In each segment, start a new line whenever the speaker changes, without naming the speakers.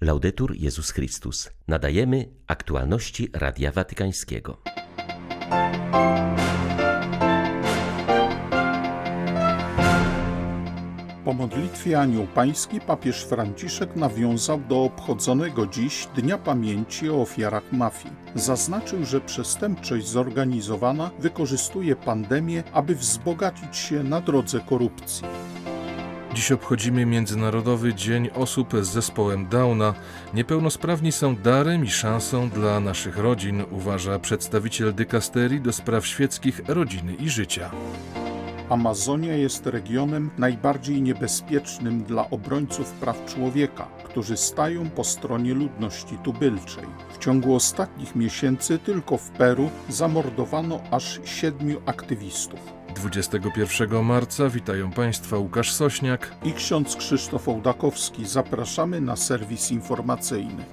Laudetur Jezus Chrystus. Nadajemy aktualności Radia Watykańskiego.
Po modlitwie Anioł Pański papież Franciszek nawiązał do obchodzonego dziś Dnia Pamięci o ofiarach mafii. Zaznaczył, że przestępczość zorganizowana wykorzystuje pandemię, aby wzbogacić się na drodze korupcji.
Dziś obchodzimy Międzynarodowy Dzień Osób z Zespołem Downa. Niepełnosprawni są darem i szansą dla naszych rodzin, uważa przedstawiciel dykasterii do spraw świeckich rodziny i życia.
Amazonia jest regionem najbardziej niebezpiecznym dla obrońców praw człowieka, którzy stają po stronie ludności tubylczej. W ciągu ostatnich miesięcy tylko w Peru zamordowano aż siedmiu aktywistów.
21 marca witają Państwa Łukasz Sośniak
i ksiądz Krzysztof Ołdakowski. Zapraszamy na serwis informacyjny.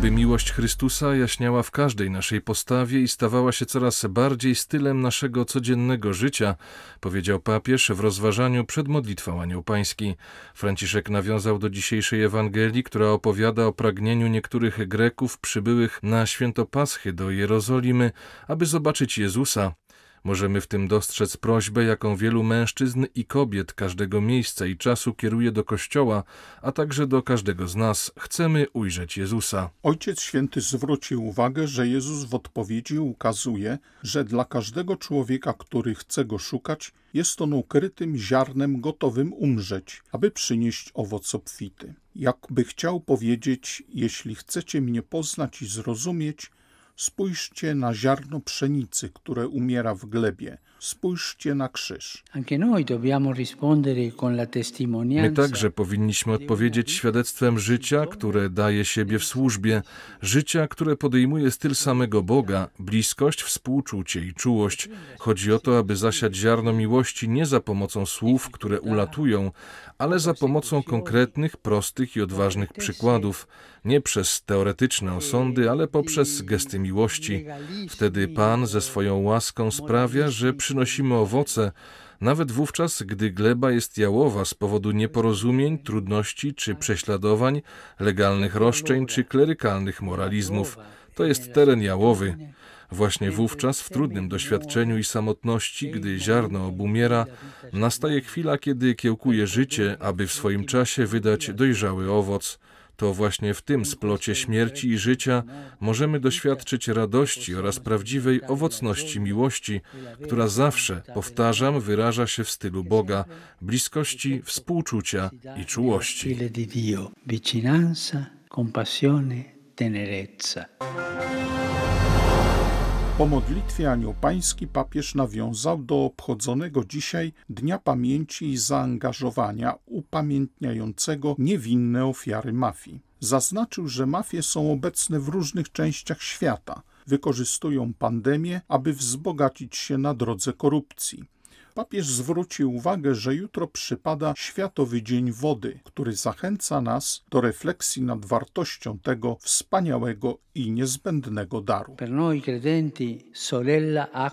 Oby miłość Chrystusa jaśniała w każdej naszej postawie i stawała się coraz bardziej stylem naszego codziennego życia, powiedział papież w rozważaniu przed modlitwą Anioł Pański. Franciszek nawiązał do dzisiejszej Ewangelii, która opowiada o pragnieniu niektórych Greków przybyłych na święto Paschy do Jerozolimy, aby zobaczyć Jezusa, Możemy w tym dostrzec prośbę, jaką wielu mężczyzn i kobiet każdego miejsca i czasu kieruje do Kościoła, a także do każdego z nas. Chcemy ujrzeć Jezusa.
Ojciec Święty zwrócił uwagę, że Jezus w odpowiedzi ukazuje, że dla każdego człowieka, który chce go szukać, jest on ukrytym ziarnem gotowym umrzeć, aby przynieść owoc obfity. Jakby chciał powiedzieć, jeśli chcecie mnie poznać i zrozumieć, Spójrzcie na ziarno pszenicy, które umiera w glebie. Spójrzcie na krzyż.
My także powinniśmy odpowiedzieć świadectwem życia, które daje siebie w służbie, życia, które podejmuje styl samego Boga, bliskość, współczucie i czułość. Chodzi o to, aby zasiać ziarno miłości nie za pomocą słów, które ulatują, ale za pomocą konkretnych, prostych i odważnych przykładów, nie przez teoretyczne osądy, ale poprzez gesty miłości. Wtedy Pan ze swoją łaską sprawia, że przynosimy owoce, nawet wówczas, gdy gleba jest jałowa z powodu nieporozumień, trudności czy prześladowań, legalnych roszczeń czy klerykalnych moralizmów. To jest teren jałowy. Właśnie wówczas, w trudnym doświadczeniu i samotności, gdy ziarno obumiera, nastaje chwila, kiedy kiełkuje życie, aby w swoim czasie wydać dojrzały owoc. To właśnie w tym splocie śmierci i życia możemy doświadczyć radości oraz prawdziwej owocności miłości, która zawsze, powtarzam, wyraża się w stylu Boga, bliskości, współczucia i czułości.
Po modlitwie Anioł Pański papież nawiązał do obchodzonego dzisiaj Dnia Pamięci i Zaangażowania upamiętniającego niewinne ofiary mafii. Zaznaczył, że mafie są obecne w różnych częściach świata, wykorzystują pandemię, aby wzbogacić się na drodze korupcji. Papież zwrócił uwagę, że jutro przypada Światowy Dzień Wody, który zachęca nas do refleksji nad wartością tego wspaniałego i niezbędnego daru.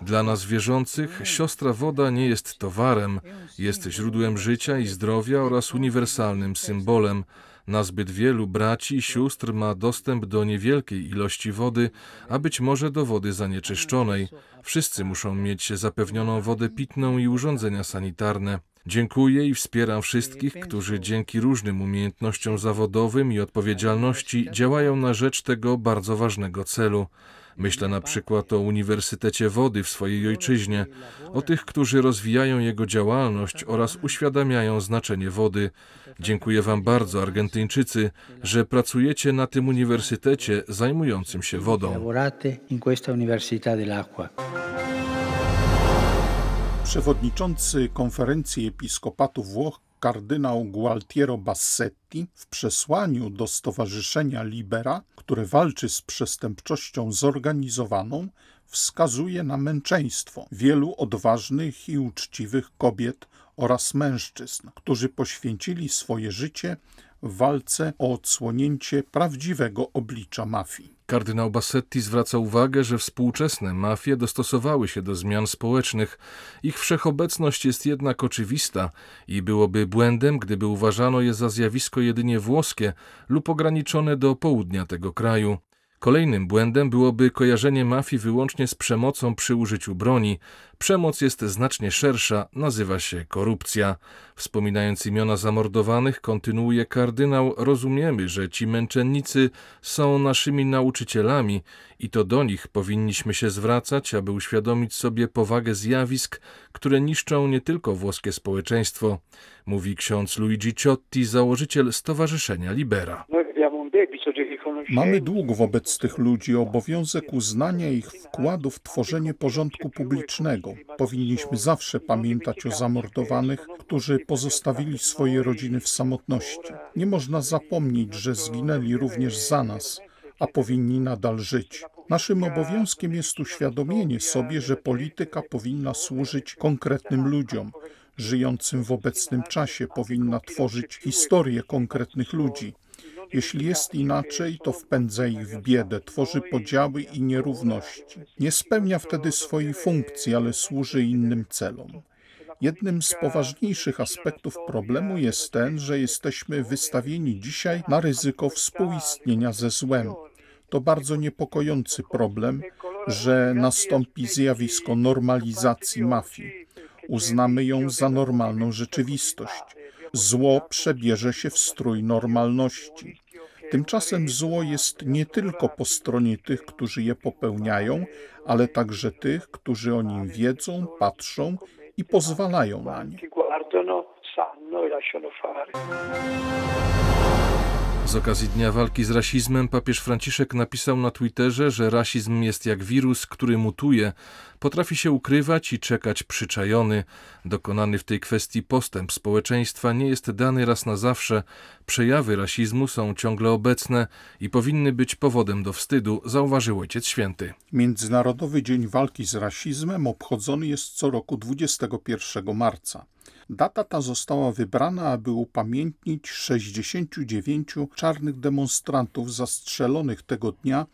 Dla nas wierzących siostra woda nie jest towarem, jest źródłem życia i zdrowia oraz uniwersalnym symbolem. Nazbyt wielu braci i sióstr ma dostęp do niewielkiej ilości wody, a być może do wody zanieczyszczonej. Wszyscy muszą mieć zapewnioną wodę pitną i urządzenia sanitarne. Dziękuję i wspieram wszystkich, którzy dzięki różnym umiejętnościom zawodowym i odpowiedzialności działają na rzecz tego bardzo ważnego celu. Myślę na przykład o Uniwersytecie Wody w swojej ojczyźnie, o tych, którzy rozwijają jego działalność oraz uświadamiają znaczenie wody. Dziękuję Wam bardzo, Argentyńczycy, że pracujecie na tym uniwersytecie zajmującym się wodą.
Przewodniczący Konferencji Episkopatu Włoch kardynał Gualtiero Bassetti w przesłaniu do Stowarzyszenia Libera, które walczy z przestępczością zorganizowaną, wskazuje na męczeństwo wielu odważnych i uczciwych kobiet oraz mężczyzn, którzy poświęcili swoje życie w walce o odsłonięcie prawdziwego oblicza mafii.
Kardynał Bassetti zwraca uwagę, że współczesne mafie dostosowały się do zmian społecznych. Ich wszechobecność jest jednak oczywista i byłoby błędem, gdyby uważano je za zjawisko jedynie włoskie lub ograniczone do południa tego kraju. Kolejnym błędem byłoby kojarzenie mafii wyłącznie z przemocą przy użyciu broni. Przemoc jest znacznie szersza, nazywa się korupcja. Wspominając imiona zamordowanych, kontynuuje kardynał, rozumiemy, że ci męczennicy są naszymi nauczycielami i to do nich powinniśmy się zwracać, aby uświadomić sobie powagę zjawisk, które niszczą nie tylko włoskie społeczeństwo, mówi ksiądz Luigi Ciotti, założyciel Stowarzyszenia Libera.
Mamy dług wobec tych ludzi, obowiązek uznania ich wkładu w tworzenie porządku publicznego. Powinniśmy zawsze pamiętać o zamordowanych, którzy pozostawili swoje rodziny w samotności. Nie można zapomnieć, że zginęli również za nas, a powinni nadal żyć. Naszym obowiązkiem jest uświadomienie sobie, że polityka powinna służyć konkretnym ludziom, żyjącym w obecnym czasie, powinna tworzyć historię konkretnych ludzi. Jeśli jest inaczej, to wpędza ich w biedę, tworzy podziały i nierówności. Nie spełnia wtedy swojej funkcji, ale służy innym celom. Jednym z poważniejszych aspektów problemu jest ten, że jesteśmy wystawieni dzisiaj na ryzyko współistnienia ze złem. To bardzo niepokojący problem, że nastąpi zjawisko normalizacji mafii. Uznamy ją za normalną rzeczywistość zło przebierze się w strój normalności. Tymczasem zło jest nie tylko po stronie tych, którzy je popełniają, ale także tych, którzy o nim wiedzą, patrzą i pozwalają na nie.
Z okazji Dnia Walki z Rasizmem papież Franciszek napisał na Twitterze, że rasizm jest jak wirus, który mutuje, potrafi się ukrywać i czekać przyczajony. Dokonany w tej kwestii postęp społeczeństwa nie jest dany raz na zawsze. Przejawy rasizmu są ciągle obecne i powinny być powodem do wstydu, zauważył Ojciec Święty.
Międzynarodowy Dzień Walki z Rasizmem obchodzony jest co roku 21 marca. Data ta została wybrana, aby upamiętnić 69 czarnych demonstrantów zastrzelonych tego dnia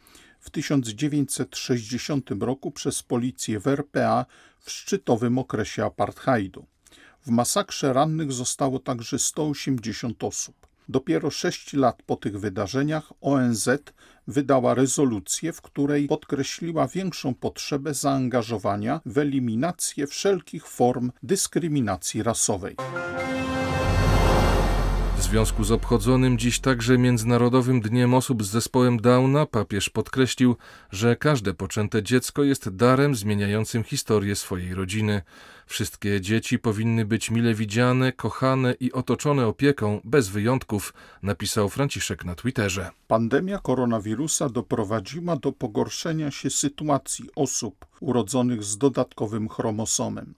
w 1960 roku przez policję w RPA w szczytowym okresie apartheidu. W masakrze rannych zostało także 180 osób. Dopiero sześć lat po tych wydarzeniach ONZ wydała rezolucję, w której podkreśliła większą potrzebę zaangażowania w eliminację wszelkich form dyskryminacji rasowej.
W związku z obchodzonym dziś także Międzynarodowym Dniem Osób z Zespołem Downa papież podkreślił, że każde poczęte dziecko jest darem zmieniającym historię swojej rodziny. Wszystkie dzieci powinny być mile widziane, kochane i otoczone opieką bez wyjątków, napisał Franciszek na Twitterze.
Pandemia koronawirusa doprowadziła do pogorszenia się sytuacji osób urodzonych z dodatkowym chromosomem.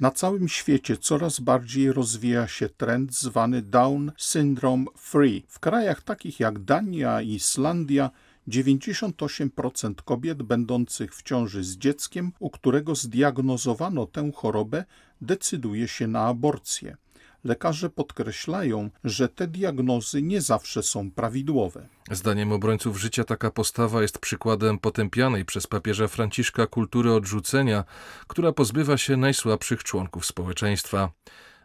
Na całym świecie coraz bardziej rozwija się trend zwany Down Syndrome Free. W krajach takich jak Dania i Islandia 98% kobiet będących w ciąży z dzieckiem, u którego zdiagnozowano tę chorobę, decyduje się na aborcję. Lekarze podkreślają, że te diagnozy nie zawsze są prawidłowe.
Zdaniem obrońców życia taka postawa jest przykładem potępianej przez papieża Franciszka kultury odrzucenia, która pozbywa się najsłabszych członków społeczeństwa.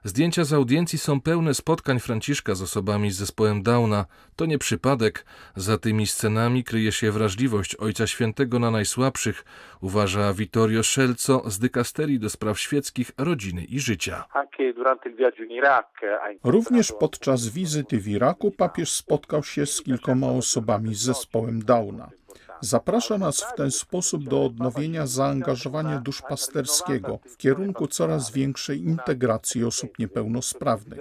Zdjęcia z audiencji są pełne spotkań Franciszka z osobami z zespołem Downa. To nie przypadek. Za tymi scenami kryje się wrażliwość Ojca Świętego na najsłabszych, uważa Vittorio Scelco z dykasterii do spraw świeckich, rodziny i życia.
Również podczas wizyty w Iraku papież spotkał się z kilkoma osobami z zespołem Downa. Zaprasza nas w ten sposób do odnowienia zaangażowania duszpasterskiego w kierunku coraz większej integracji osób niepełnosprawnych.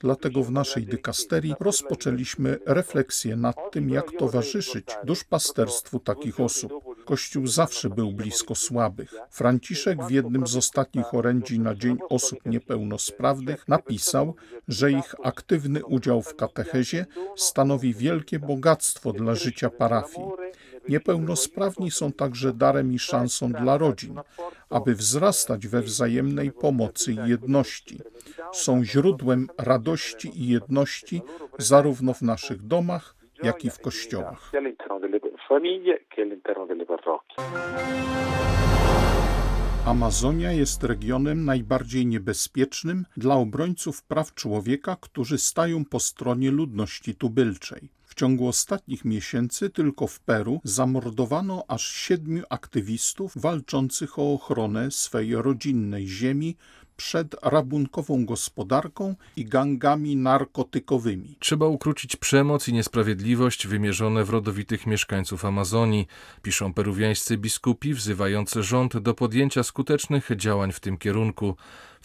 Dlatego w naszej dykasterii rozpoczęliśmy refleksję nad tym, jak towarzyszyć duszpasterstwu takich osób. Kościół zawsze był blisko słabych. Franciszek w jednym z ostatnich orędzi na Dzień Osób Niepełnosprawnych napisał, że ich aktywny udział w katechezie stanowi wielkie bogactwo dla życia parafii. Niepełnosprawni są także darem i szansą dla rodzin, aby wzrastać we wzajemnej pomocy i jedności. Są źródłem radości i jedności zarówno w naszych domach, jak i w kościołach. Amazonia jest regionem najbardziej niebezpiecznym dla obrońców praw człowieka, którzy stają po stronie ludności tubylczej. Ciągu ostatnich miesięcy tylko w Peru zamordowano aż siedmiu aktywistów walczących o ochronę swej rodzinnej ziemi przed rabunkową gospodarką i gangami narkotykowymi.
Trzeba ukrócić przemoc i niesprawiedliwość wymierzone w rodowitych mieszkańców Amazonii, piszą peruwiańscy biskupi, wzywający rząd do podjęcia skutecznych działań w tym kierunku.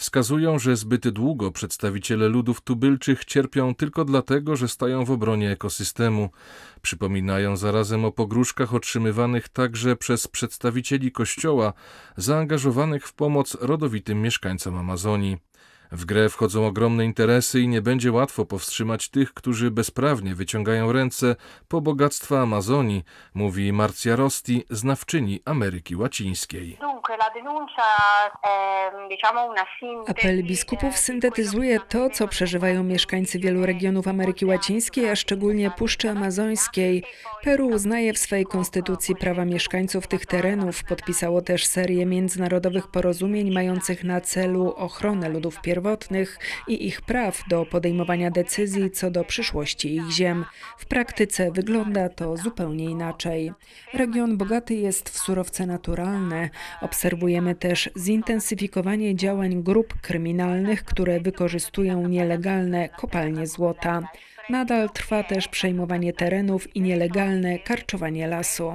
Wskazują, że zbyt długo przedstawiciele ludów tubylczych cierpią tylko dlatego, że stają w obronie ekosystemu. Przypominają zarazem o pogróżkach otrzymywanych także przez przedstawicieli Kościoła zaangażowanych w pomoc rodowitym mieszkańcom Amazonii. W grę wchodzą ogromne interesy i nie będzie łatwo powstrzymać tych, którzy bezprawnie wyciągają ręce po bogactwa Amazonii, mówi Marcia Rosti, znawczyni Ameryki Łacińskiej.
Apel biskupów syntetyzuje to, co przeżywają mieszkańcy wielu regionów Ameryki Łacińskiej, a szczególnie Puszczy Amazońskiej. Peru uznaje w swej konstytucji prawa mieszkańców tych terenów. Podpisało też serię międzynarodowych porozumień mających na celu ochronę ludów pierwotnych i ich praw do podejmowania decyzji co do przyszłości ich ziem. W praktyce wygląda to zupełnie inaczej. Region bogaty jest w surowce naturalne. Obserwujemy też zintensyfikowanie działań grup kryminalnych, które wykorzystują nielegalne kopalnie złota. Nadal trwa też przejmowanie terenów i nielegalne karczowanie lasu.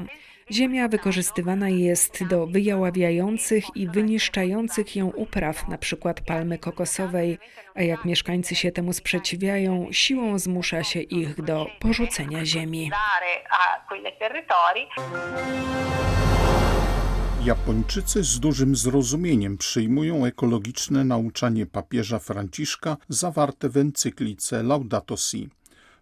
Ziemia wykorzystywana jest do wyjaławiających i wyniszczających ją upraw, np. palmy kokosowej, a jak mieszkańcy się temu sprzeciwiają, siłą zmusza się ich do porzucenia ziemi.
Japończycy z dużym zrozumieniem przyjmują ekologiczne nauczanie papieża Franciszka zawarte w encyklice Laudato Si.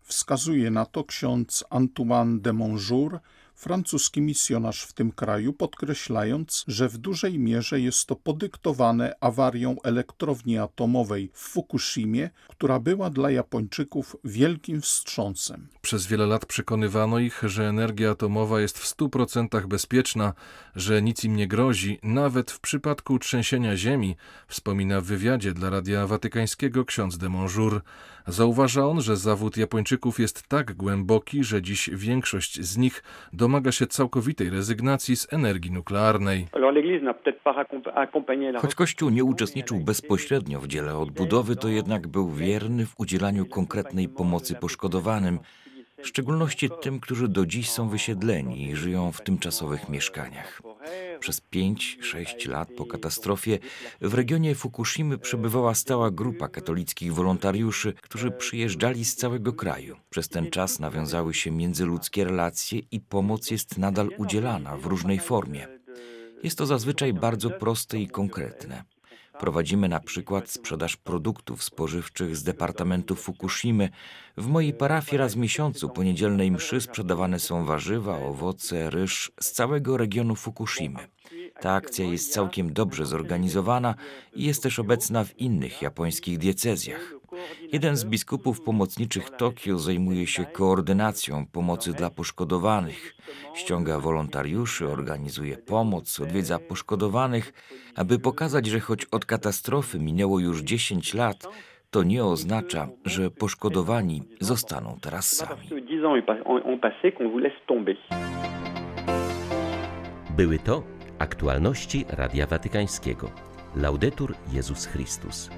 Wskazuje na to ksiądz Antoine de Monjour, francuski misjonarz w tym kraju, podkreślając, że w dużej mierze jest to podyktowane awarią elektrowni atomowej w Fukushimie, która była dla Japończyków wielkim wstrząsem.
Przez wiele lat przekonywano ich, że energia atomowa jest w 100% bezpieczna, że nic im nie grozi, nawet w przypadku trzęsienia ziemi, wspomina w wywiadzie dla Radia Watykańskiego ksiądz de Monjour. Zauważa on, że zawód Japończyków jest tak głęboki, że dziś większość z nich domaga się całkowitej rezygnacji z energii nuklearnej.
Choć Kościół nie uczestniczył bezpośrednio w dziele odbudowy, to jednak był wierny w udzielaniu konkretnej pomocy poszkodowanym, w szczególności tym, którzy do dziś są wysiedleni i żyją w tymczasowych mieszkaniach. Przez 5-6 lat po katastrofie w regionie Fukushimy przebywała stała grupa katolickich wolontariuszy, którzy przyjeżdżali z całego kraju. Przez ten czas nawiązały się międzyludzkie relacje i pomoc jest nadal udzielana w różnej formie. Jest to zazwyczaj bardzo proste i konkretne. Prowadzimy na przykład sprzedaż produktów spożywczych z departamentu Fukushimy. W mojej parafii raz w miesiącu po niedzielnej mszy sprzedawane są warzywa, owoce, ryż z całego regionu Fukushimy. Ta akcja jest całkiem dobrze zorganizowana i jest też obecna w innych japońskich diecezjach. Jeden z biskupów pomocniczych Tokio zajmuje się koordynacją pomocy dla poszkodowanych. Ściąga wolontariuszy, organizuje pomoc, odwiedza poszkodowanych, aby pokazać, że choć od katastrofy minęło już 10 lat, to nie oznacza, że poszkodowani zostaną teraz sami.
Były to aktualności Radia Watykańskiego. Laudetur Jezus Chrystus.